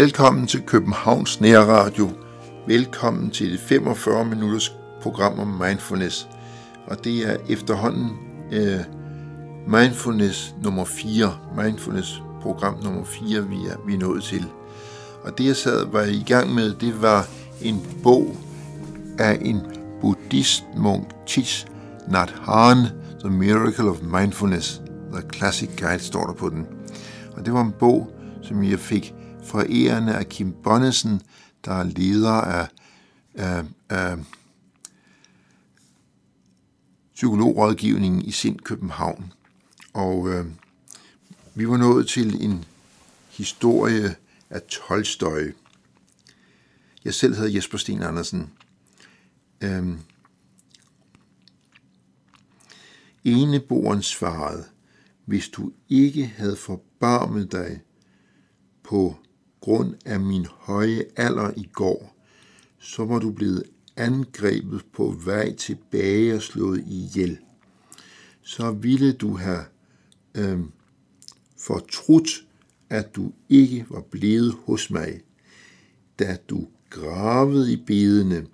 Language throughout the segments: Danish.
Velkommen til Københavns Nærradio. Velkommen til det 45 minutters program om mindfulness. Og det er efterhånden uh, mindfulness nummer 4, mindfulness program nummer 4, vi er, vi er nået til. Og det jeg sad var i gang med, det var en bog af en buddhistmunk, Thich Nhat Hanh, The Miracle of Mindfulness. The Classic Guide står der på den. Og det var en bog, som jeg fik forærende af Kim Bonnesen, der er leder af, af, af psykologrådgivningen i Sind København. Og øh, vi var nået til en historie af Tolstøj. Jeg selv hedder Jesper Sten Andersen. Øhm, Eneboren svarede, hvis du ikke havde forbarmet dig på grund af min høje alder i går, så var du blevet angrebet på vej tilbage og slået ihjel. Så ville du have øh, fortrudt, at du ikke var blevet hos mig. Da du gravede i bedene,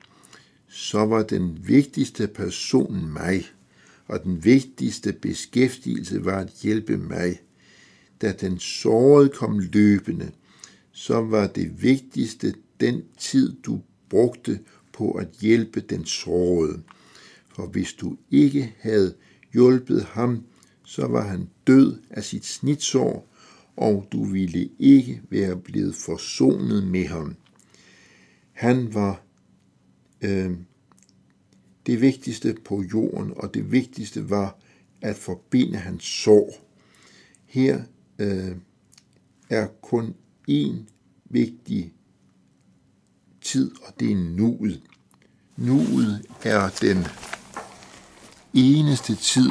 så var den vigtigste person mig, og den vigtigste beskæftigelse var at hjælpe mig. Da den sårede kom løbende, så var det vigtigste den tid, du brugte på at hjælpe den sårede. For hvis du ikke havde hjulpet ham, så var han død af sit snitsår, og du ville ikke være blevet forsonet med ham. Han var øh, det vigtigste på jorden, og det vigtigste var at forbinde hans sår. Her øh, er kun en vigtig tid, og det er nuet. Nuet er den eneste tid,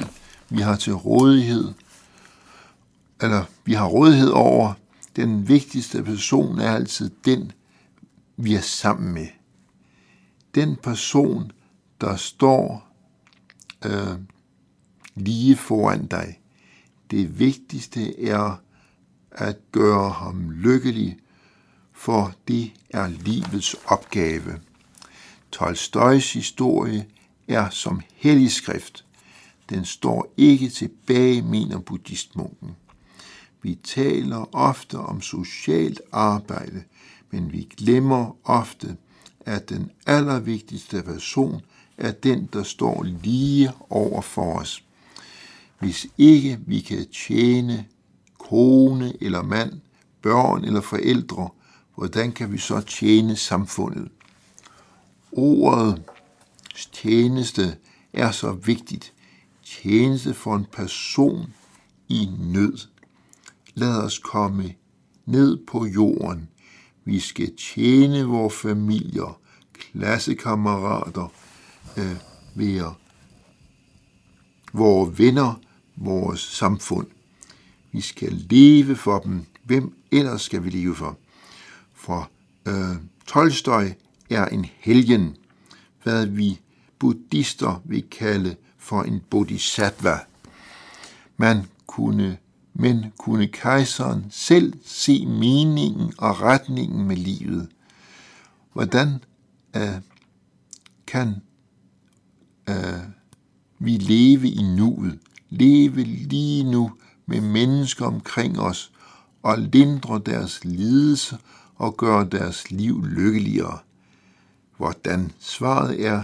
vi har til rådighed, eller vi har rådighed over. Den vigtigste person er altid den, vi er sammen med. Den person, der står øh, lige foran dig. Det vigtigste er at gøre ham lykkelig, for det er livets opgave. Tolstøjs historie er som hellig skrift. Den står ikke tilbage, mener buddhistmunken. Vi taler ofte om socialt arbejde, men vi glemmer ofte, at den allervigtigste person er den, der står lige over for os. Hvis ikke vi kan tjene kone eller mand, børn eller forældre, hvordan kan vi så tjene samfundet? Ordet tjeneste er så vigtigt. Tjeneste for en person i nød. Lad os komme ned på jorden. Vi skal tjene vores familier, klassekammerater, øh, være vores venner, vores samfund. Vi skal leve for dem. Hvem ellers skal vi leve for? For øh, Tolstoy er en helgen, hvad vi buddhister vil kalde for en bodhisattva. Man kunne, men kunne kejseren selv se meningen og retningen med livet. Hvordan øh, kan øh, vi leve i nuet, leve lige nu med mennesker omkring os og lindre deres lidelse og gøre deres liv lykkeligere. Hvordan svaret er,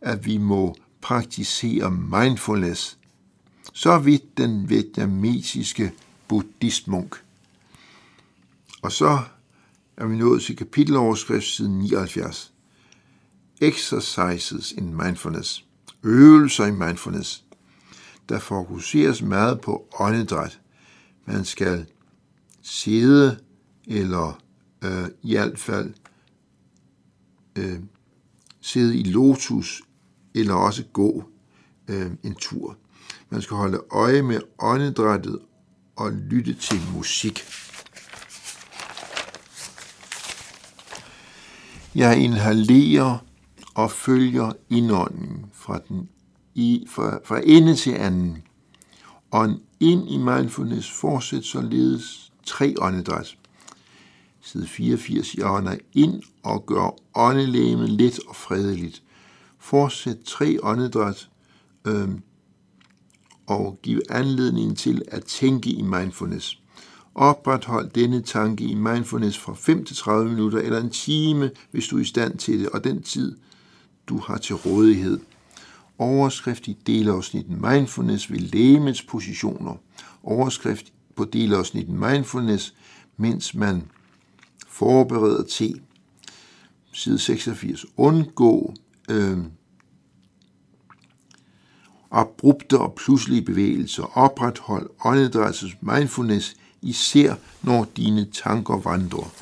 at vi må praktisere mindfulness, så vidt den vietnamesiske buddhistmunk. Og så er vi nået til kapiteloverskrift siden 79. Exercises in Mindfulness øvelser i mindfulness. Der fokuseres meget på åndedræt. Man skal sidde eller øh, i hvert fald øh, sidde i lotus eller også gå øh, en tur. Man skal holde øje med åndedrættet og lytte til musik. Jeg inhalerer og følger indåndingen fra, den, i, fra, fra ende til anden. Og ind i mindfulness fortsæt således tre åndedræt. Side 84. Jeg ånder ind og gør åndelægemet let og fredeligt. Fortsæt tre åndedræt øh, og giv anledning til at tænke i mindfulness. Oprethold denne tanke i mindfulness fra 5 til 30 minutter eller en time, hvis du er i stand til det, og den tid, du har til rådighed. Overskrift i delafsnitten Mindfulness ved lægemets positioner. Overskrift på delafsnitten Mindfulness, mens man forbereder til side 86. Undgå øh, abrupte og pludselige bevægelser. Oprethold åndedrættets mindfulness, især når dine tanker vandrer.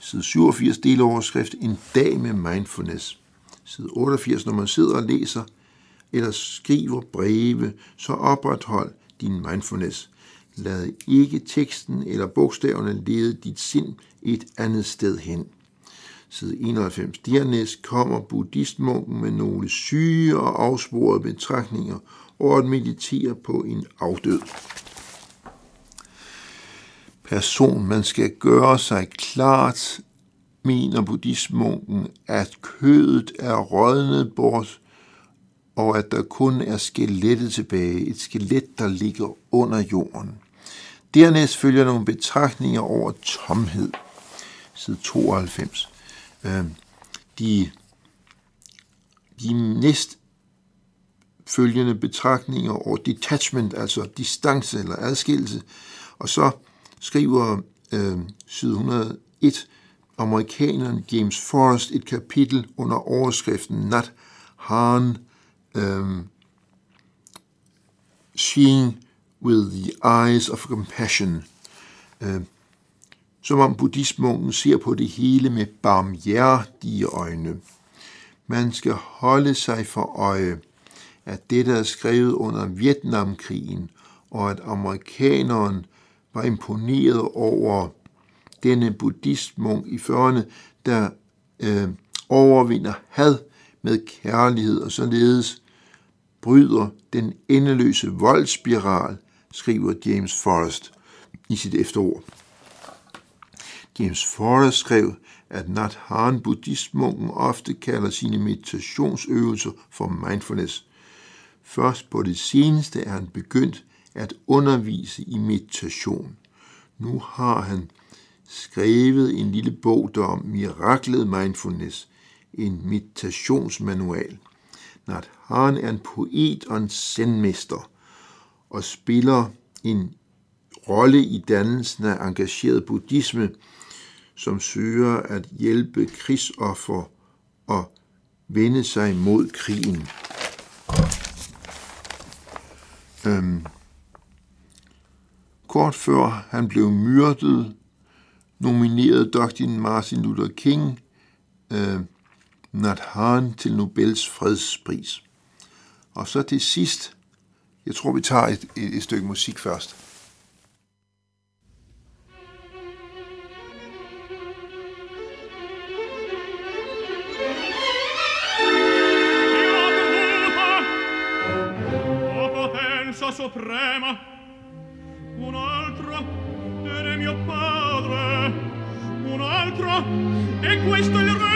Side 87 deloverskrift En dag med mindfulness. Side 88, når man sidder og læser eller skriver breve, så oprethold din mindfulness. Lad ikke teksten eller bogstaverne lede dit sind et andet sted hen. Side 91. Dernæst kommer buddhistmunken med nogle syge og afsporede betragtninger og at meditere på en afdød person. Man skal gøre sig klart, mener buddhistmunken, at kødet er rådnet bort, og at der kun er skelettet tilbage, et skelet, der ligger under jorden. Dernæst følger nogle betragtninger over tomhed, side 92. Øhm, de, de næst følgende betragtninger over detachment, altså distance eller adskillelse, og så skriver øh, side 101 amerikaneren James Forrest et kapitel under overskriften Nat Han um, Seeing with the Eyes of Compassion. Uh, som om buddhismunken ser på det hele med barmhjertige øjne. Man skal holde sig for øje, at der er skrevet under Vietnamkrigen, og at amerikaneren var imponeret over denne buddhistmunk i 40'erne, der øh, overvinder had med kærlighed og således bryder den endeløse voldspiral, skriver James Forrest i sit efterord. James Forrest skrev, at Nat Han buddhistmunken ofte kalder sine meditationsøvelser for mindfulness. Først på det seneste er han begyndt at undervise i meditation. Nu har han skrevet en lille bog der om miraklet mindfulness, en meditationsmanual. Nat Han er en poet og en sendmester og spiller en rolle i dannelsen af engageret buddhisme, som søger at hjælpe krigsoffer og vende sig mod krigen. Øhm, Kort før han blev myrdet, nominerede Dr. Martin Luther King øh, Nat Han til Nobels fredspris. Og så til sidst, jeg tror vi tager et, et, et stykke musik først. Suprema un altro ed è mio padre un altro e questo il re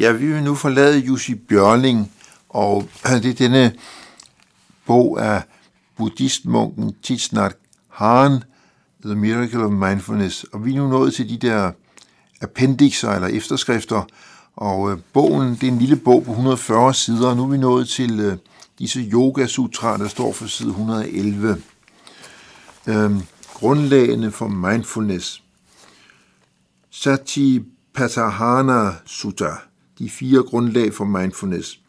Ja, vi vil nu forlade Jussi Bjørling, og det er denne bog af buddhistmunken Thich Nhat Hanh, The Miracle of Mindfulness, og vi er nu nået til de der appendixer eller efterskrifter, og øh, bogen, det er en lille bog på 140 sider, og nu er vi nået til øh, disse yoga sutra, der står for side 111. Øhm, grundlagene for mindfulness. Satipatthana Sutta, de fire grundlag for mindfulness.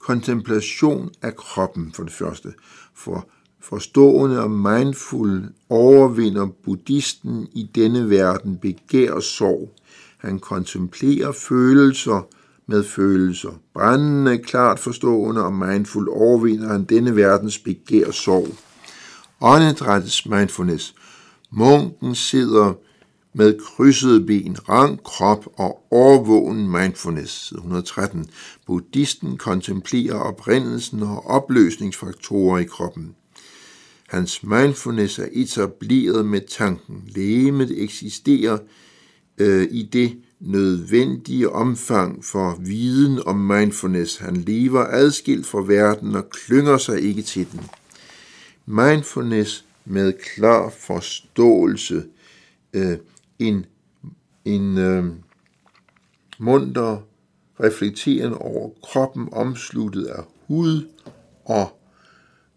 Kontemplation af kroppen for det første. For forstående og mindful overvinder buddhisten i denne verden begær og sorg. Han kontemplerer følelser med følelser. Brændende, klart forstående og mindful overvinder han denne verdens begær og sorg. Åndedrættets mindfulness. Munken sidder med krydsede ben, rank krop og overvågen mindfulness, 113. Buddhisten kontemplerer oprindelsen og opløsningsfaktorer i kroppen. Hans mindfulness er etableret med tanken. Lægemet eksisterer øh, i det nødvendige omfang for viden om mindfulness. Han lever adskilt fra verden og klynger sig ikke til den. Mindfulness med klar forståelse, øh, en, en øh, munter reflekterende over kroppen omsluttet af hud og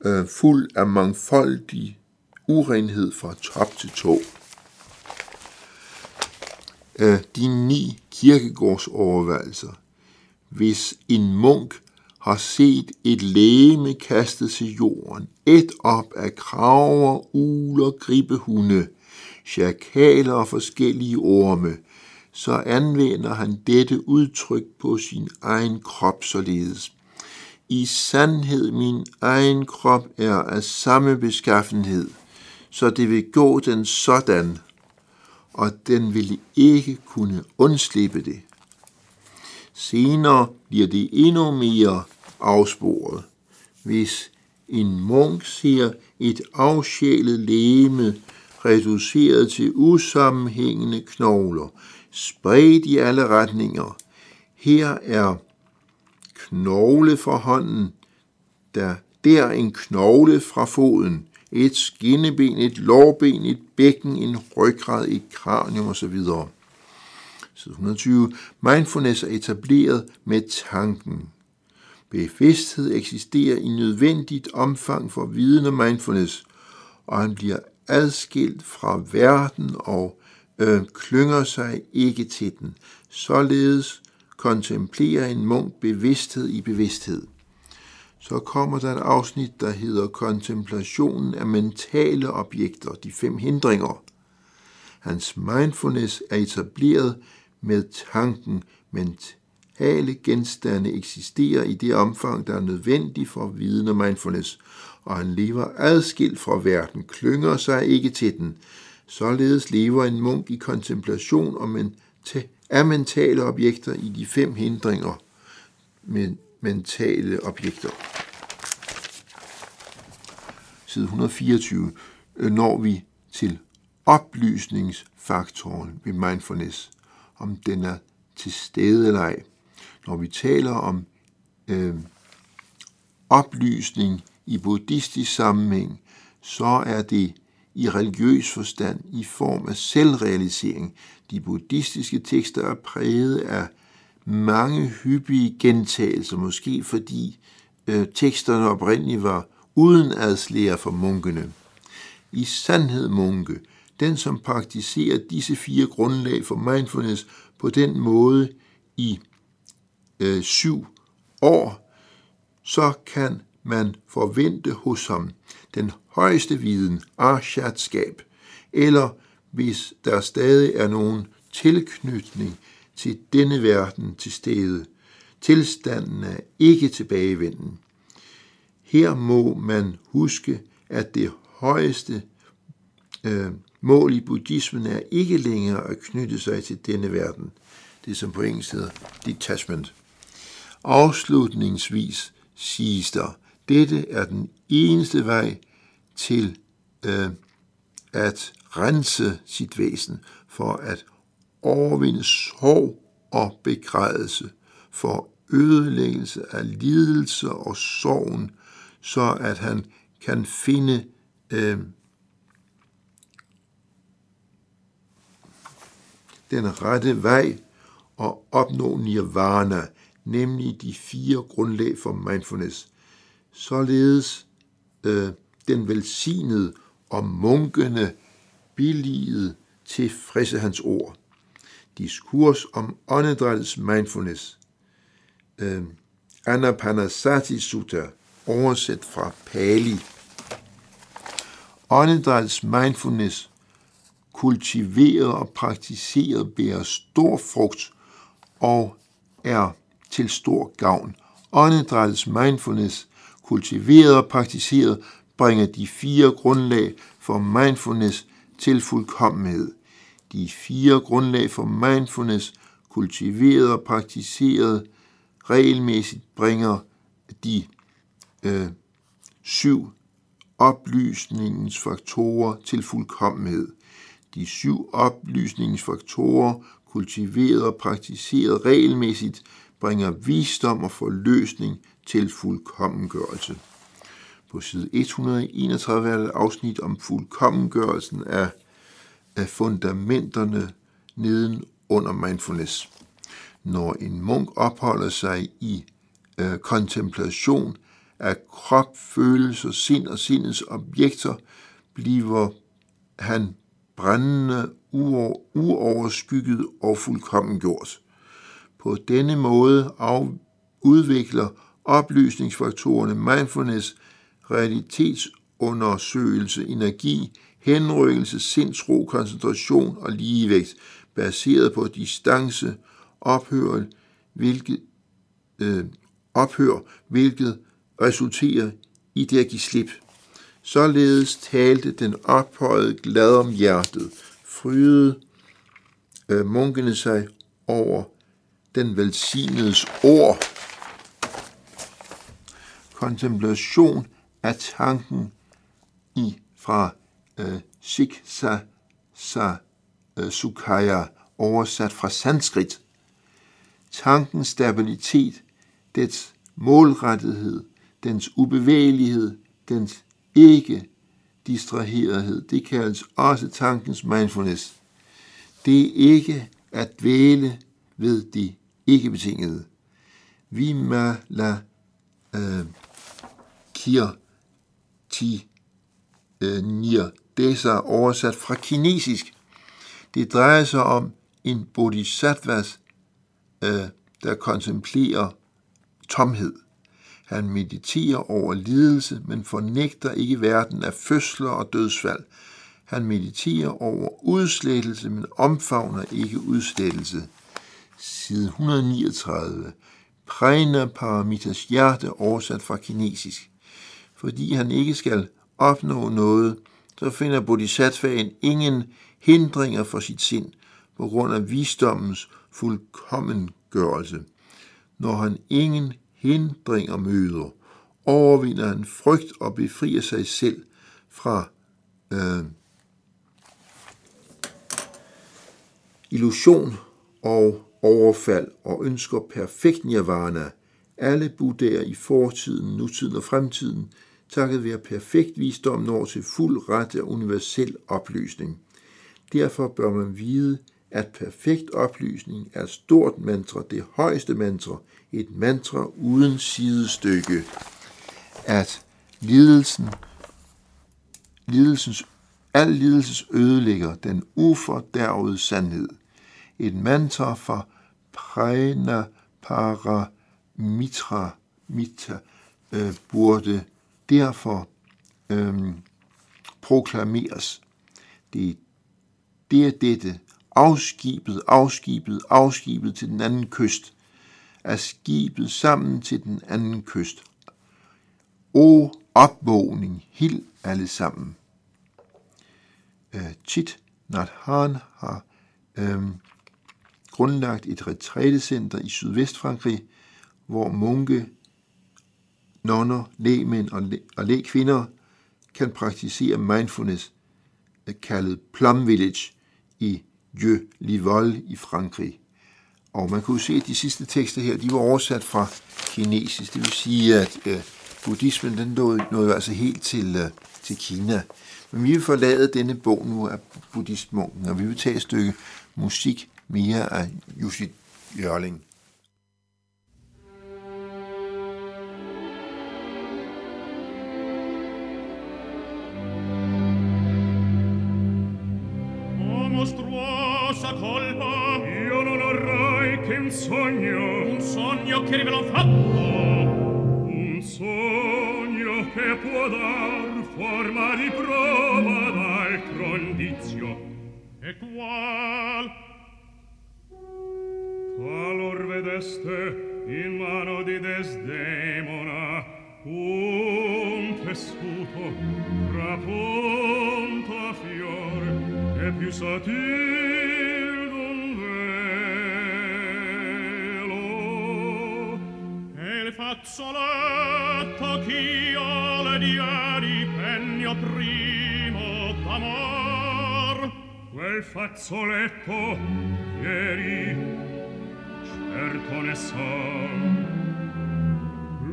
øh, fuld af mangfoldig urenhed fra top til tå. Øh, de ni kirkegårdsovervejelser. Hvis en munk har set et læme kastet til jorden, et op af kraver, uler, gribehunde, chakaler og forskellige orme, så anvender han dette udtryk på sin egen krop således. I sandhed min egen krop er af samme beskaffenhed, så det vil gå den sådan, og den vil ikke kunne undslippe det. Senere bliver det endnu mere afsporet. Hvis en munk ser et afsjælet leme reduceret til usammenhængende knogler, spredt i alle retninger. Her er knogle fra hånden, der, der en knogle fra foden, et skinneben, et lårben, et bækken, en ryggrad, et kranium osv. Side 120. Mindfulness er etableret med tanken. Bevidsthed eksisterer i nødvendigt omfang for viden om mindfulness, og han bliver adskilt fra verden og øh, klynger sig ikke til den. Således kontemplerer en munk bevidsthed i bevidsthed. Så kommer der et afsnit, der hedder kontemplationen af mentale objekter, de fem hindringer. Hans mindfulness er etableret med tanken, mentale genstande eksisterer i det omfang, der er nødvendigt for viden og mindfulness, og han lever adskilt fra verden, klynger sig ikke til den. Således lever en munk i kontemplation om en af mentale objekter i de fem hindringer med mentale objekter. Side 124 øh, når vi til oplysningsfaktoren ved mindfulness, om den er til stede eller ej. Når vi taler om øh, oplysning i buddhistisk sammenhæng, så er det i religiøs forstand i form af selvrealisering. De buddhistiske tekster er præget af mange hyppige gentagelser, måske fordi øh, teksterne oprindeligt var uden adslære for munkene. I sandhed munke, den som praktiserer disse fire grundlag for mindfulness på den måde i øh, syv år, så kan man forvente hos ham den højeste viden, arshatskab, eller hvis der stadig er nogen tilknytning til denne verden til stede. Tilstanden er ikke tilbagevenden. Her må man huske, at det højeste øh, mål i buddhismen er ikke længere at knytte sig til denne verden. Det som på engelsk hedder detachment. Afslutningsvis siges der, dette er den eneste vej til øh, at rense sit væsen, for at overvinde sorg og begrædelse, for ødelæggelse af lidelse og sorgen, så at han kan finde øh, den rette vej og opnå nirvana, nemlig de fire grundlag for mindfulness. Således øh, den velsignede og munkene billigede til frisse hans ord. Diskurs om åndedrættets mindfulness. Øh, Anapanasati Sutta, oversat fra Pali. Åndedrættets mindfulness kultiveret og praktiseret bærer stor frugt og er til stor gavn. Åndedrættets mindfulness, kultiveret og praktiseret, bringer de fire grundlag for mindfulness til fuldkommenhed. De fire grundlag for mindfulness, kultiveret og praktiseret, regelmæssigt bringer de øh, syv oplysningens faktorer til fuldkommenhed. De syv oplysningsfaktorer, kultiveret og praktiseret regelmæssigt, bringer visdom og forløsning til fuldkommengørelse. På side 131 er der et afsnit om fuldkommengørelsen af, af fundamenterne neden under mindfulness. Når en munk opholder sig i øh, kontemplation af krop, følelser, sind og sindets objekter, bliver han brændende, uoverskygget og fuldkommen gjort. På denne måde af, udvikler oplysningsfaktorerne mindfulness, realitetsundersøgelse, energi, henrykkelse, sindsro, koncentration og ligevægt, baseret på distance, ophør, hvilket, øh, ophør, hvilket resulterer i det at give slip. Således talte den ophøjede glad om hjertet, frydede øh, munkene sig over den velsignedes ord. Kontemplation af tanken i fra øh, Siksa sa, øh, Sukhaya, oversat fra sanskrit. Tankens stabilitet, dets målrettighed, dens ubevægelighed, dens ikke distraherethed. Det kaldes også tankens mindfulness. Det er ikke at dvæle ved det ikke betingede. Vimala øh, Tier, ti øh, nir. Det er så oversat fra kinesisk. Det drejer sig om en bodhisattvas, øh, der kontemplerer tomhed. Han mediterer over lidelse, men fornægter ikke verden af fødsler og dødsfald. Han mediterer over udslettelse, men omfavner ikke udslettelse. Side 139. Prejna Paramitas hjerte oversat fra kinesisk. Fordi han ikke skal opnå noget, så finder bodhisattvaen ingen hindringer for sit sind på grund af visdommens fuldkommengørelse. Når han ingen hindringer møder, overvinder han frygt og befrier sig selv fra øh, illusion og overfald og ønsker perfekt nirvana. Alle buddhaer i fortiden, nutiden og fremtiden, takket være perfekt visdom, når til fuld ret af universel oplysning. Derfor bør man vide, at perfekt oplysning er et stort mantra, det højeste mantra, et mantra uden sidestykke, at lidelsen, lidelsens, al lidelses ødelægger den ufordærvede sandhed. Et mantra for Prajna Paramitra mitra øh, burde derfor øhm, proklameres. Det, det er dette, afskibet, afskibet, afskibet til den anden kyst, er skibet sammen til den anden kyst. O opvågning, hild alle sammen. Øh, Chit Nathan har øh, grundlagt et retrætecenter i Sydvestfrankrig, hvor munke, nonner, lægmænd og, læ- og lægkvinder kan praktisere mindfulness, kaldet Plum Village i Dieu Livol i Frankrig. Og man kunne se, at de sidste tekster her, de var oversat fra kinesisk. Det vil sige, at øh, buddhismen den nåede, nåede altså helt til, øh, til Kina. Men vi vil forlade denne bog nu af buddhistmunken, og vi vil tage et stykke musik mere af Jussi Jørling. Colpa Io non vorrei che un sogno. Un sogno che rivela un fatto. Un sogno che può dar forma di prova d'altro indizio E qual? Qualor vedeste in mano di Desdemona un tessuto trapunto a fior e più sotil fazzoletto ch'io le diedi pegno primo d'amor. Quel fazzoletto ieri certo ne so.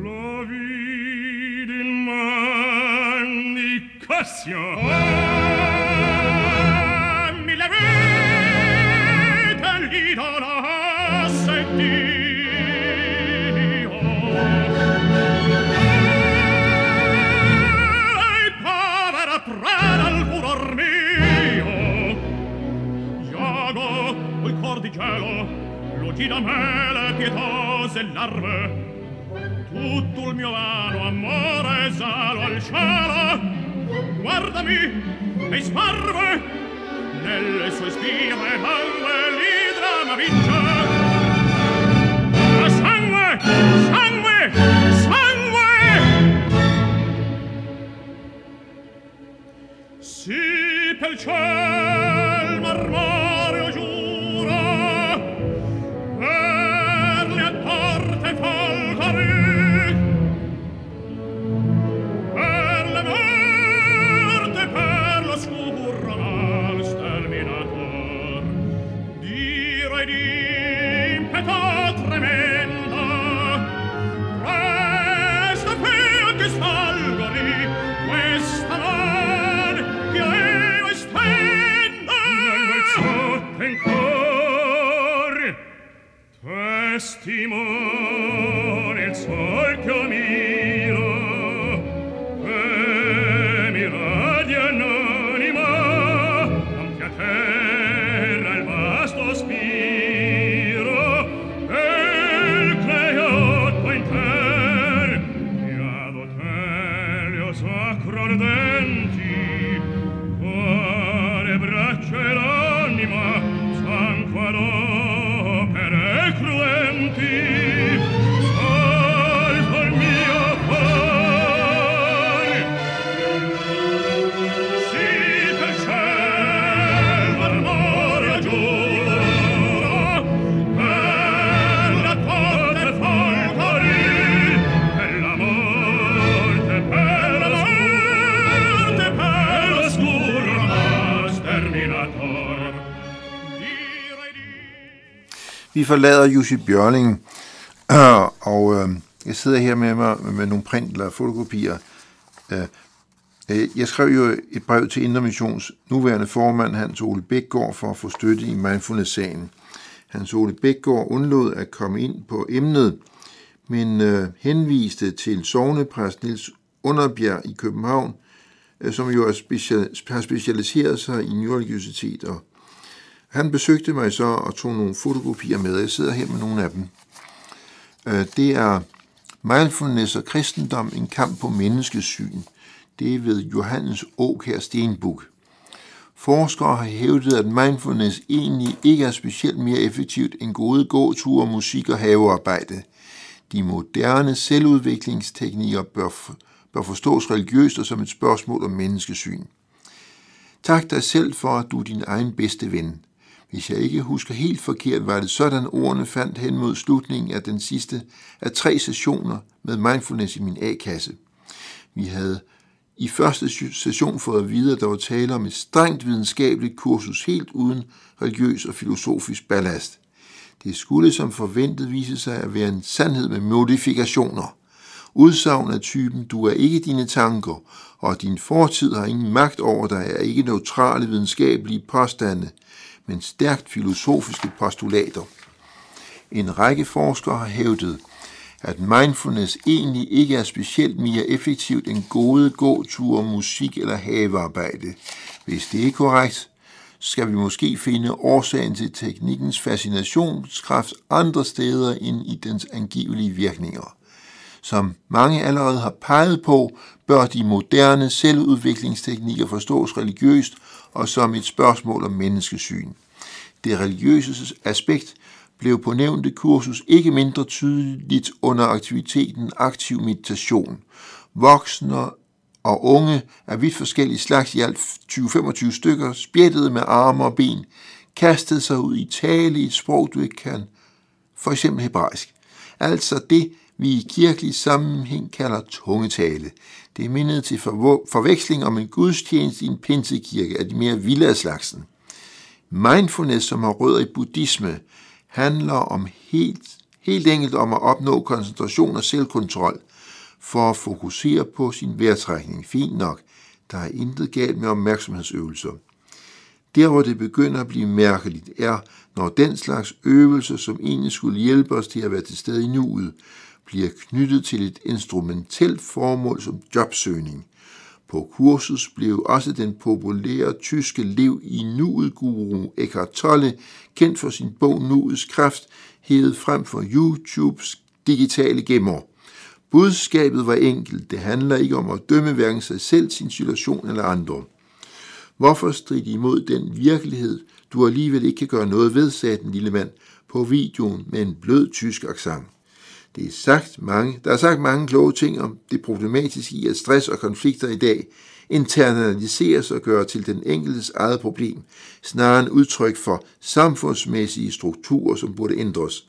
Lo vidi in man di Cassio oh, mi levete l'idolo sentì strana al furor mio. Iago, col cor di gelo lucida mele pietose larve tutto il mio vano amore esalo al cielo. Guardami e sparve nelle sue spire langue l'idra ma vince che il ciel marmore Vi forlader Jussi Bjørling, og øh, jeg sidder her med mig med nogle print eller fotokopier. Øh, øh, jeg skrev jo et brev til Indre Missions nuværende formand, Hans Ole Bækgaard, for at få støtte i mindfulness-sagen. Hans Ole Bækgaard undlod at komme ind på emnet, men øh, henviste til sovnepræst Nils Underbjerg i København, øh, som jo er special, har specialiseret sig i nyreligiositet og han besøgte mig så og tog nogle fotokopier med. Jeg sidder her med nogle af dem. Øh, Det er Mindfulness og kristendom, en kamp på menneskesyn. Det er ved Johannes Åkær Stenbuk. Forskere har hævdet, at mindfulness egentlig ikke er specielt mere effektivt end gode gåture, musik og havearbejde. De moderne selvudviklingsteknikker bør, bør forstås religiøst og som et spørgsmål om menneskesyn. Tak dig selv for, at du er din egen bedste ven. Hvis jeg ikke husker helt forkert, var det sådan, ordene fandt hen mod slutningen af den sidste af tre sessioner med mindfulness i min A-kasse. Vi havde i første session fået at vide, at der var tale om et strengt videnskabeligt kursus helt uden religiøs og filosofisk ballast. Det skulle som forventet vise sig at være en sandhed med modifikationer. Udsagn af typen, du er ikke dine tanker, og din fortid har ingen magt over dig, er ikke neutrale videnskabelige påstande, men stærkt filosofiske postulater. En række forskere har hævdet, at mindfulness egentlig ikke er specielt mere effektivt end gode gåture, musik eller havearbejde. Hvis det er korrekt, skal vi måske finde årsagen til teknikkens fascinationskraft andre steder end i dens angivelige virkninger. Som mange allerede har peget på, bør de moderne selvudviklingsteknikker forstås religiøst og som et spørgsmål om menneskesyn. Det religiøse aspekt blev på nævnte kursus ikke mindre tydeligt under aktiviteten aktiv meditation. Voksne og unge af vidt forskellige slags, i alt 20-25 stykker, spjættede med arme og ben, kastede sig ud i tale i et sprog, du ikke kan, for eksempel hebraisk. Altså det, vi i kirkelig sammenhæng kalder tungetale. Det mindede til forveksling om en gudstjeneste i en pinsekirke af de mere vilde af slagsen. Mindfulness, som har rødder i buddhisme, handler om helt, helt enkelt om at opnå koncentration og selvkontrol for at fokusere på sin vejrtrækning. Fint nok, der er intet galt med opmærksomhedsøvelser. Der, hvor det begynder at blive mærkeligt, er, når den slags øvelser, som egentlig skulle hjælpe os til at være til stede i nuet, bliver knyttet til et instrumentelt formål som jobsøgning. På kursus blev også den populære tyske lev i nuet guru Eckhart Tolle, kendt for sin bog Nuets Kraft, hævet frem for YouTubes digitale gemmer. Budskabet var enkelt. Det handler ikke om at dømme hverken sig selv, sin situation eller andre. Hvorfor stride imod den virkelighed, du alligevel ikke kan gøre noget ved, sagde den lille mand på videoen med en blød tysk accent. Det er sagt mange, der er sagt mange kloge ting om det problematiske i, at stress og konflikter i dag internaliseres og gør til den enkeltes eget problem, snarere end udtryk for samfundsmæssige strukturer, som burde ændres.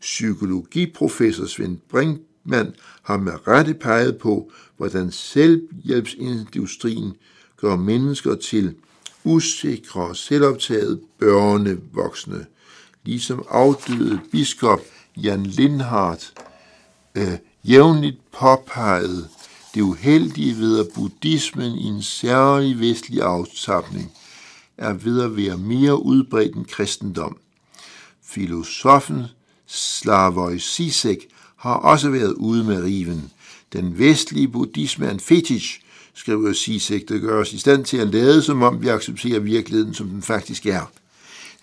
Psykologiprofessor Svend Brinkmann har med rette peget på, hvordan selvhjælpsindustrien gør mennesker til usikre og selvoptaget børnevoksne, ligesom afdøde biskop Jan Lindhardt øh, jævnligt påpegede det uheldige ved, at buddhismen i en særlig vestlig aftapning er ved at være mere udbredt end kristendom. Filosofen Slavoj Zizek har også været ude med riven. Den vestlige buddhisme er en fetish, skriver Zizek, der gør os i stand til at lade, som om vi accepterer virkeligheden, som den faktisk er.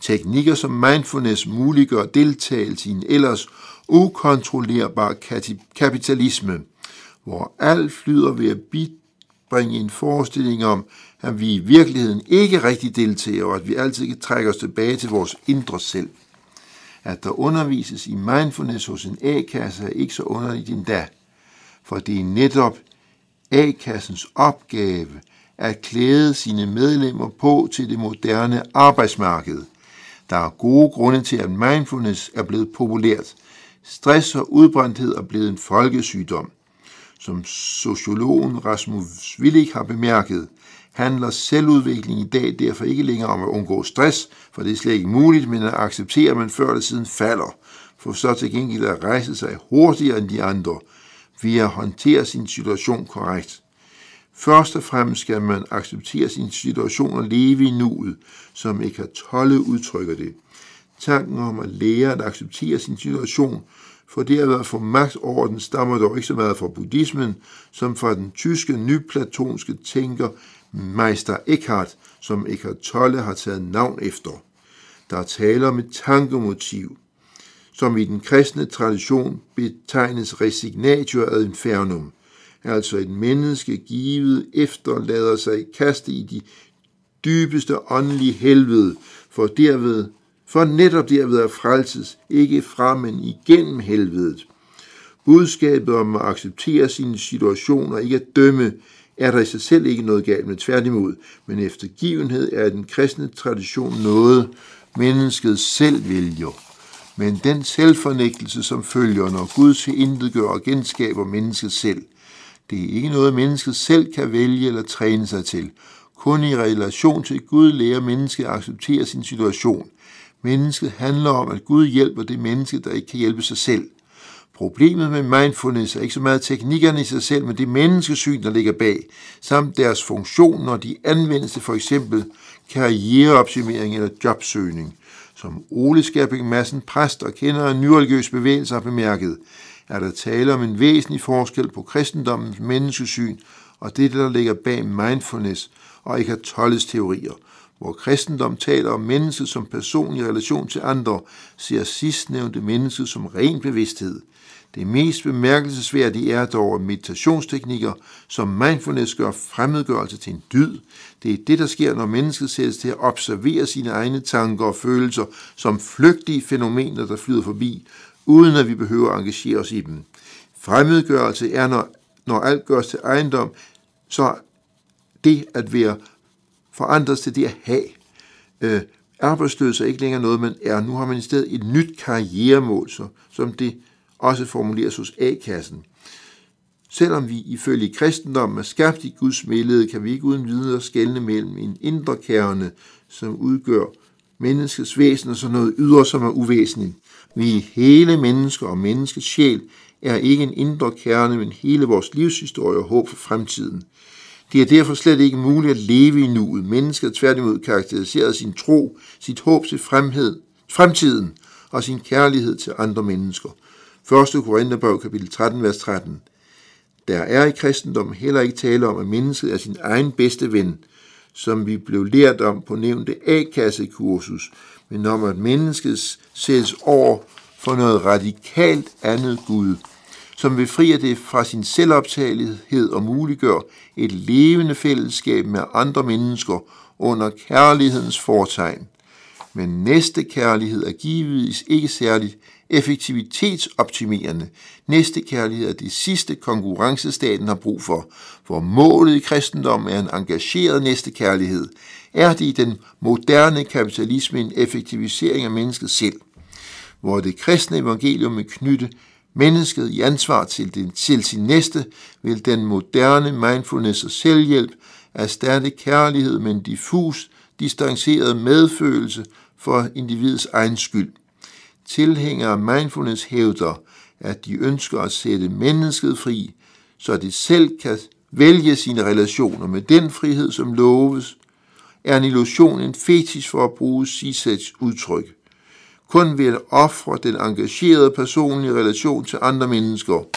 Teknikker som mindfulness muliggør deltagelse i en ellers ukontrollerbar kapitalisme, hvor alt flyder ved at bibringe en forestilling om, at vi i virkeligheden ikke rigtig deltager, og at vi altid kan trække os tilbage til vores indre selv. At der undervises i mindfulness hos en A-kasse er ikke så underligt endda, for det er netop A-kassens opgave at klæde sine medlemmer på til det moderne arbejdsmarked – der er gode grunde til, at mindfulness er blevet populært. Stress og udbrændthed er blevet en folkesygdom. Som sociologen Rasmus Willig har bemærket, handler selvudvikling i dag derfor ikke længere om at undgå stress, for det er slet ikke muligt, men at acceptere, at man før eller siden falder, for så til gengæld at rejse sig hurtigere end de andre, ved at håndtere sin situation korrekt. Først og fremmest skal man acceptere sin situation og leve i nuet, som Eckhart Tolle udtrykker det. Tanken om at lære at acceptere sin situation, for det at være for magt over den, stammer dog ikke så meget fra buddhismen, som fra den tyske nyplatonske tænker Meister Eckhart, som Eckhart Tolle har taget navn efter. Der er tale om et tankemotiv, som i den kristne tradition betegnes resignatio ad infernum, altså et menneske givet efterlader sig kaste i de dybeste åndelige helvede, for derved, for netop derved er frelses, ikke fra, men igennem helvedet. Budskabet om at acceptere sine situationer, ikke at dømme, er der i sig selv ikke noget galt med tværtimod, men eftergivenhed er den kristne tradition noget, mennesket selv vælger. Men den selvfornægtelse, som følger, når Gud til intet gør og genskaber mennesket selv – det er ikke noget, mennesket selv kan vælge eller træne sig til. Kun i relation til Gud lærer mennesket at acceptere sin situation. Mennesket handler om, at Gud hjælper det menneske, der ikke kan hjælpe sig selv. Problemet med mindfulness er ikke så meget teknikkerne i sig selv, men det menneskesyn, der ligger bag, samt deres funktion, når de anvendes til for eksempel karriereoptimering eller jobsøgning. Som Ole Skærping Madsen, præst og kender af nyreligiøs bevægelse, har bemærket, er der tale om en væsentlig forskel på kristendommens menneskesyn og det, der ligger bag mindfulness og Eckhart Tolles teorier. Hvor kristendom taler om mennesket som person i relation til andre, ser sidstnævnte mennesket som ren bevidsthed. Det mest bemærkelsesværdige er dog meditationsteknikker, som mindfulness gør fremmedgørelse til en dyd. Det er det, der sker, når mennesket sættes til at observere sine egne tanker og følelser som flygtige fænomener, der flyder forbi, uden at vi behøver at engagere os i dem. Fremmedgørelse er, når, når alt gøres til ejendom, så det at være forandret til det at have. Øh, arbejdsløs er ikke længere noget, man er. Nu har man i stedet et nyt karrieremål, så, som det også formuleres hos A-kassen. Selvom vi ifølge kristendommen er skabt i Guds billede, kan vi ikke uden videre skelne mellem en indre kerne, som udgør menneskets væsen, og så noget ydre, som er uvæsentligt. Vi hele mennesker og menneskets sjæl er ikke en indre kerne, men hele vores livshistorie og håb for fremtiden. Det er derfor slet ikke muligt at leve i nuet. Mennesket tværtimod karakteriserer sin tro, sit håb til fremhed, fremtiden og sin kærlighed til andre mennesker. 1. Korintherbrev kapitel 13, vers 13. Der er i kristendommen heller ikke tale om, at mennesket er sin egen bedste ven, som vi blev lært om på nævnte A-kassekursus, men om at mennesket sættes over for noget radikalt andet Gud, som befrier det fra sin selvoptagelighed og muliggør et levende fællesskab med andre mennesker under kærlighedens fortegn. Men næste kærlighed er givetvis ikke særligt effektivitetsoptimerende. Næste kærlighed er det sidste konkurrencestaten har brug for, hvor målet i kristendommen er en engageret næste kærlighed. Er det i den moderne kapitalisme en effektivisering af mennesket selv, hvor det kristne evangelium vil knytte mennesket i ansvar til, den, til sin næste, vil den moderne mindfulness og selvhjælp erstatte kærlighed med en diffus, distanceret medfølelse for individets egen skyld. Tilhængere af mindfulness hævder, at de ønsker at sætte mennesket fri, så det selv kan vælge sine relationer med den frihed, som loves, er en illusion en fetis for at bruge Sisets udtryk. Kun ved at ofre den engagerede person i relation til andre mennesker,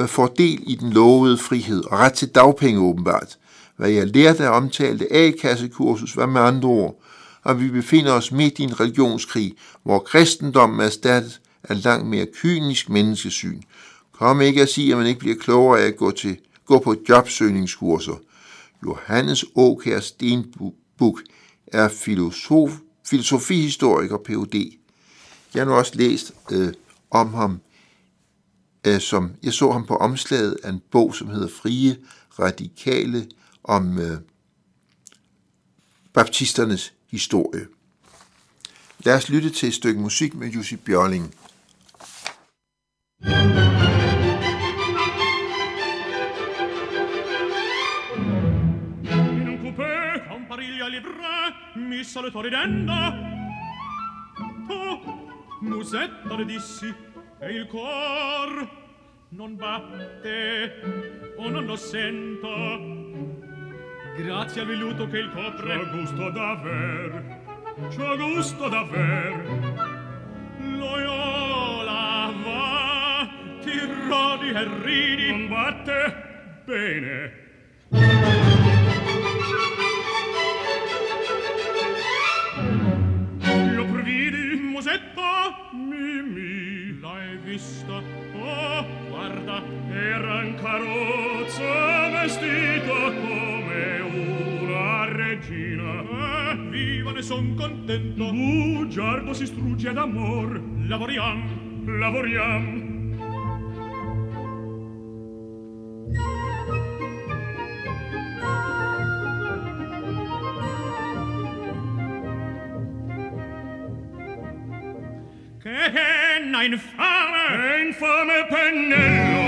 øh, får del i den lovede frihed og ret til dagpenge åbenbart. Hvad jeg lærte af omtalte A-kassekursus var med andre ord, og vi befinder os midt i en religionskrig, hvor kristendommen er erstattet af langt mere kynisk menneskesyn. Kom ikke at sige, at man ikke bliver klogere af at gå, til, gå på jobsøgningskurser. Johannes Åkær Stenbuk er filosof, filosofihistoriker Ph.D. Jeg har nu også læst øh, om ham, øh, som jeg så ham på omslaget af en bog, som hedder Frie Radikale, om øh, baptisternes historie. Lad os lytte til et stykke musik med Jussi Bjørling. thank you mi salutò ridendo tu musetta le dissi e il cor non batte o non lo sento. Grazie al velluto che il copre. C'ho gusto d'aver C'ho gusto d'aver. Loyola va Ti rodi e ridi. Non batte bene vista oh guarda era un carrozza vestito come una regina. Eh, viva ne son contento. Bugiardo si strugge d'amor lavoriam. Lavoriam. men ein Fahrer. Infame Penello.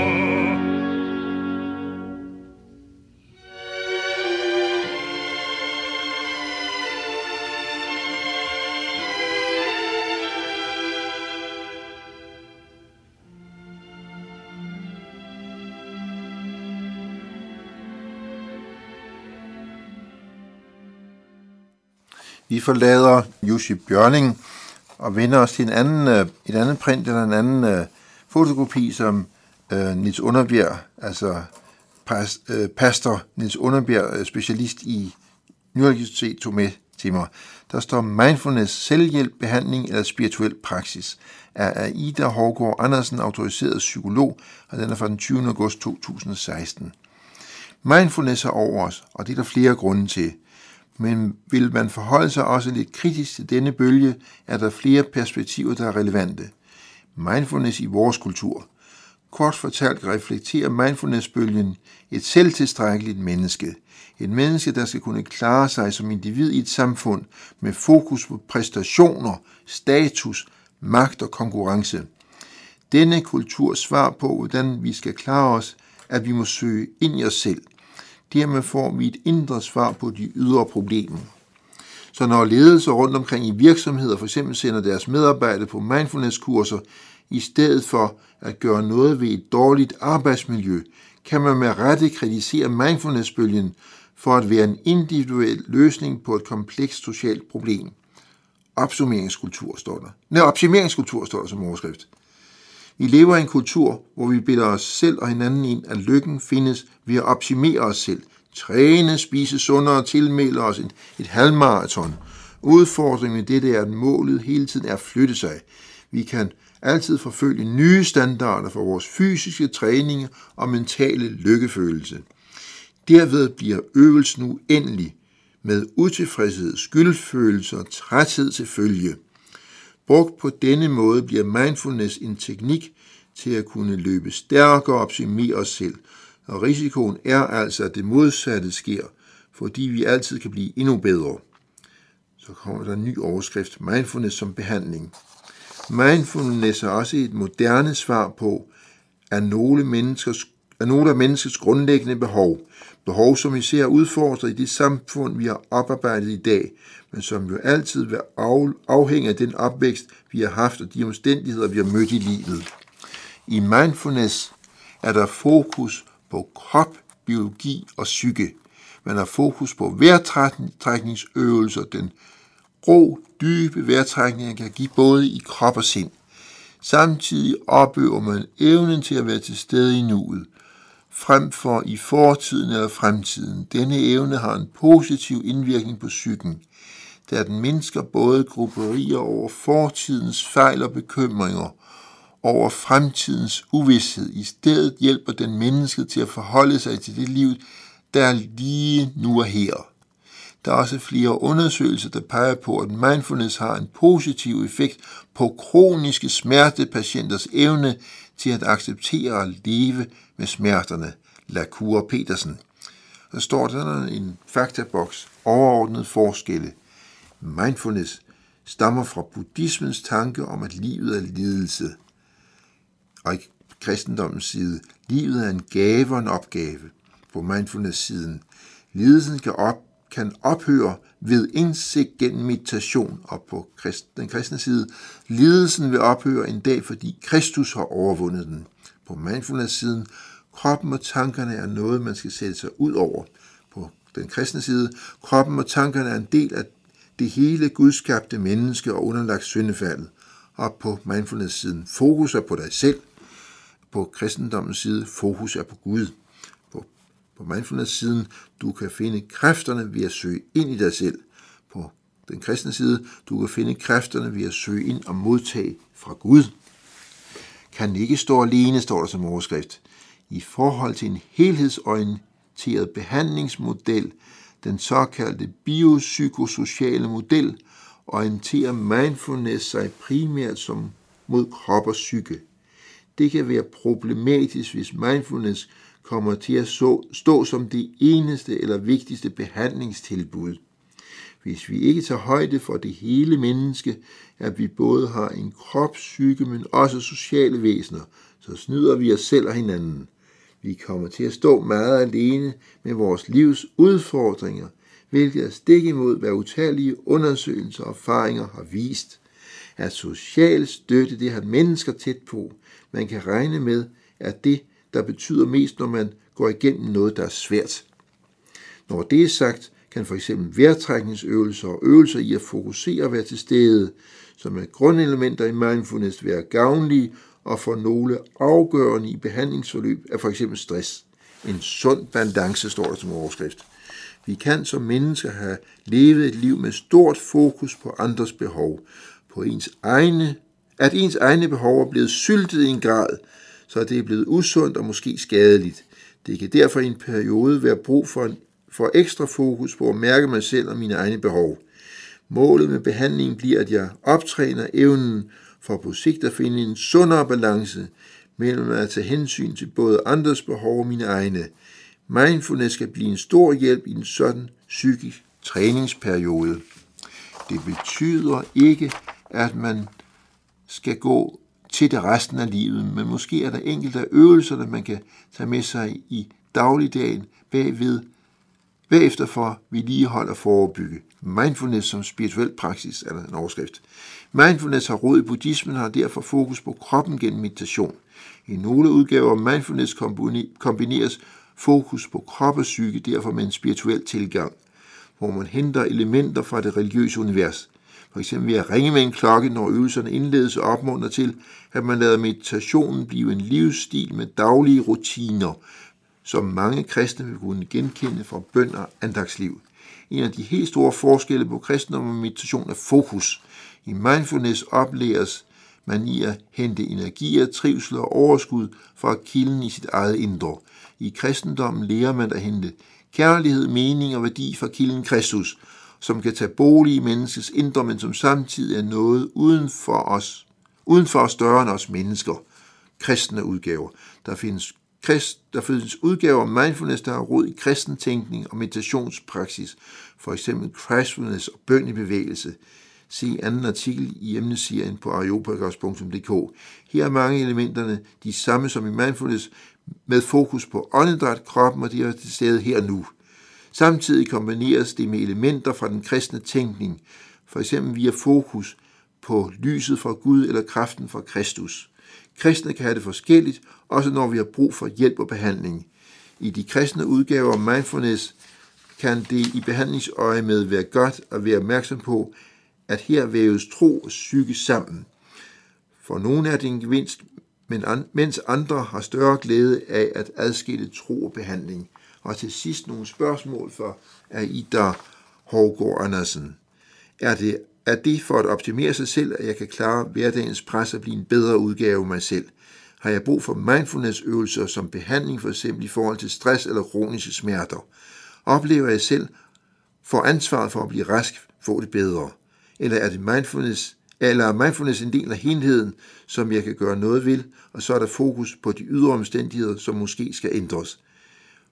Vi forlader Jussi Bjørning og vender os til en anden, øh, et andet print eller en anden øh, fotokopi, som øh, Nils Underbjerg, altså pas, øh, pastor Nils Underbjerg, øh, specialist i Universitet, tog med til mig. Der står Mindfulness, selvhjælp, behandling eller spirituel praksis er Ida Hårgaard Andersen, autoriseret psykolog, og den er fra den 20. august 2016. Mindfulness er over os, og det er der flere grunde til. Men vil man forholde sig også lidt kritisk til denne bølge, er der flere perspektiver, der er relevante. Mindfulness i vores kultur. Kort fortalt reflekterer mindfulnessbølgen et selvtilstrækkeligt menneske. Et menneske, der skal kunne klare sig som individ i et samfund med fokus på præstationer, status, magt og konkurrence. Denne kulturs svar på, hvordan vi skal klare os, at vi må søge ind i os selv – Dermed får vi et indre svar på de ydre problemer. Så når ledelser rundt omkring i virksomheder for eksempel sender deres medarbejdere på mindfulness-kurser, i stedet for at gøre noget ved et dårligt arbejdsmiljø, kan man med rette kritisere mindfulness-bølgen for at være en individuel løsning på et komplekst socialt problem. Opsummeringskultur står der. Nej, optimeringskultur står der som overskrift. Vi lever i en kultur, hvor vi bilder os selv og hinanden ind, at lykken findes ved at optimere os selv. Træne, spise sundere, tilmelde os et, et halvmarathon. Udfordringen med dette er, at målet hele tiden er at flytte sig. Vi kan altid forfølge nye standarder for vores fysiske træning og mentale lykkefølelse. Derved bliver øvelsen uendelig med utilfredshed, skyldfølelse og træthed til følge. Brugt på denne måde bliver mindfulness en teknik til at kunne løbe stærkere og optimere os selv, og risikoen er altså, at det modsatte sker, fordi vi altid kan blive endnu bedre. Så kommer der en ny overskrift, mindfulness som behandling. Mindfulness er også et moderne svar på, at nogle, menneskers, at nogle af menneskets grundlæggende behov, behov som vi ser udfordret i det samfund, vi har oparbejdet i dag, men som jo altid vil afhænge af den opvækst, vi har haft og de omstændigheder, vi har mødt i livet. I mindfulness er der fokus på krop, biologi og psyke. Man har fokus på vejrtrækningsøvelser, den ro, dybe vejrtrækning kan give både i krop og sind. Samtidig opøver man evnen til at være til stede i nuet, frem for i fortiden eller fremtiden. Denne evne har en positiv indvirkning på psyken da den mindsker både grupperier over fortidens fejl og bekymringer, over fremtidens uvidshed. I stedet hjælper den mennesket til at forholde sig til det liv, der er lige nu og her. Der er også flere undersøgelser, der peger på, at mindfulness har en positiv effekt på kroniske smertepatienters evne til at acceptere at leve med smerterne. Lacour Petersen. Der står der en faktaboks, overordnet forskelle – Mindfulness stammer fra buddhismens tanke om, at livet er lidelse. Og i kristendommens side, livet er en gave og en opgave. På mindfulness-siden, lidelsen kan, op, kan ophøre ved indsigt gennem meditation, og på den kristne side, lidelsen vil ophøre en dag, fordi Kristus har overvundet den. På mindfulness-siden, kroppen og tankerne er noget, man skal sætte sig ud over. På den kristne side, kroppen og tankerne er en del af det hele gudskabte menneske og underlagt syndefaldet. Og på mindfulness-siden, fokus er på dig selv. På kristendommens side, fokus er på Gud. På, på mindfulness-siden, du kan finde kræfterne ved at søge ind i dig selv. På den kristne side, du kan finde kræfterne ved at søge ind og modtage fra Gud. Kan ikke stå alene, står der som overskrift. I forhold til en helhedsorienteret behandlingsmodel, den såkaldte biopsykosociale model orienterer mindfulness sig primært som mod krop og psyke. Det kan være problematisk, hvis mindfulness kommer til at stå som det eneste eller vigtigste behandlingstilbud. Hvis vi ikke tager højde for det hele menneske, at vi både har en krop, psyke, men også sociale væsener, så snyder vi os selv og hinanden. Vi kommer til at stå meget alene med vores livs udfordringer, hvilket er stik imod, hvad utallige undersøgelser og erfaringer har vist. At social støtte, det har mennesker tæt på. Man kan regne med, at det, der betyder mest, når man går igennem noget, der er svært. Når det er sagt, kan for eksempel vejrtrækningsøvelser og øvelser i at fokusere og være til stede, som er grundelementer i mindfulness, være gavnlige og for nogle afgørende i behandlingsforløb af for eksempel stress. En sund balance står der som overskrift. Vi kan som mennesker have levet et liv med stort fokus på andres behov, på ens egne, at ens egne behov er blevet syltet i en grad, så det er blevet usundt og måske skadeligt. Det kan derfor i en periode være brug for, en, for ekstra fokus på at mærke mig selv og mine egne behov. Målet med behandlingen bliver, at jeg optræner evnen for på sigt at finde en sundere balance mellem at tage hensyn til både andres behov og mine egne. Mindfulness skal blive en stor hjælp i en sådan psykisk træningsperiode. Det betyder ikke, at man skal gå til det resten af livet, men måske er der enkelte af øvelserne, man kan tage med sig i dagligdagen bagved, bagefter for vedligehold og forebygge. Mindfulness som spirituel praksis er der en overskrift. Mindfulness har råd i buddhismen har derfor fokus på kroppen gennem meditation. I nogle udgaver af mindfulness kombineres fokus på krop og psyke derfor med en spirituel tilgang, hvor man henter elementer fra det religiøse univers. For eksempel ved at ringe med en klokke, når øvelserne indledes og opmunder til, at man lader meditationen blive en livsstil med daglige rutiner, som mange kristne vil kunne genkende fra bøn og andagsliv. En af de helt store forskelle på kristendom og meditation er fokus. I mindfulness oplæres man i at hente energier, trivsel og overskud fra kilden i sit eget indre. I kristendommen lærer man at hente kærlighed, mening og værdi fra kilden Kristus, som kan tage bolig i menneskets indre, men som samtidig er noget uden for os, uden for os større end os mennesker. Kristne udgaver. Der findes krist, der udgaver mindfulness, der har rod i kristen tænkning og meditationspraksis, for eksempel crashfulness og bøn i bevægelse. Se anden artikel i emneserien på areopagos.dk. Her er mange elementerne de samme som i mindfulness, med fokus på åndedræt, kroppen og de er til stede her nu. Samtidig kombineres det med elementer fra den kristne tænkning, for eksempel via fokus på lyset fra Gud eller kraften fra Kristus. Kristne kan have det forskelligt, også når vi har brug for hjælp og behandling. I de kristne udgaver af mindfulness kan det i behandlingsøje med være godt at være opmærksom på, at her væves tro og psyke sammen. For nogle er det en gevinst, men an, mens andre har større glæde af at adskille tro og behandling. Og til sidst nogle spørgsmål for Aida Hårgaard Andersen. Er det, er det for at optimere sig selv, at jeg kan klare hverdagens pres og blive en bedre udgave af mig selv? Har jeg brug for mindfulness-øvelser som behandling, for eksempel i forhold til stress eller kroniske smerter? Oplever jeg selv for ansvaret for at blive rask, få det bedre? Eller er det mindfulness, eller er mindfulness en del af helheden, som jeg kan gøre noget ved, og så er der fokus på de ydre omstændigheder, som måske skal ændres.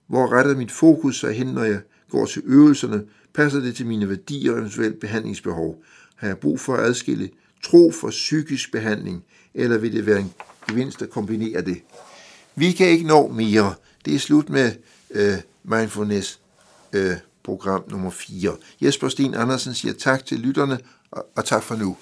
Hvor retter mit fokus sig hen, når jeg går til øvelserne? Passer det til mine værdier og eventuelt behandlingsbehov? Har jeg brug for at adskille tro for psykisk behandling, eller vil det være en gevinst at kombinere det? Vi kan ikke nå mere. Det er slut med øh, mindfulness øh, program nummer 4. Jesper Sten Andersen siger tak til lytterne, og, og tak for nu.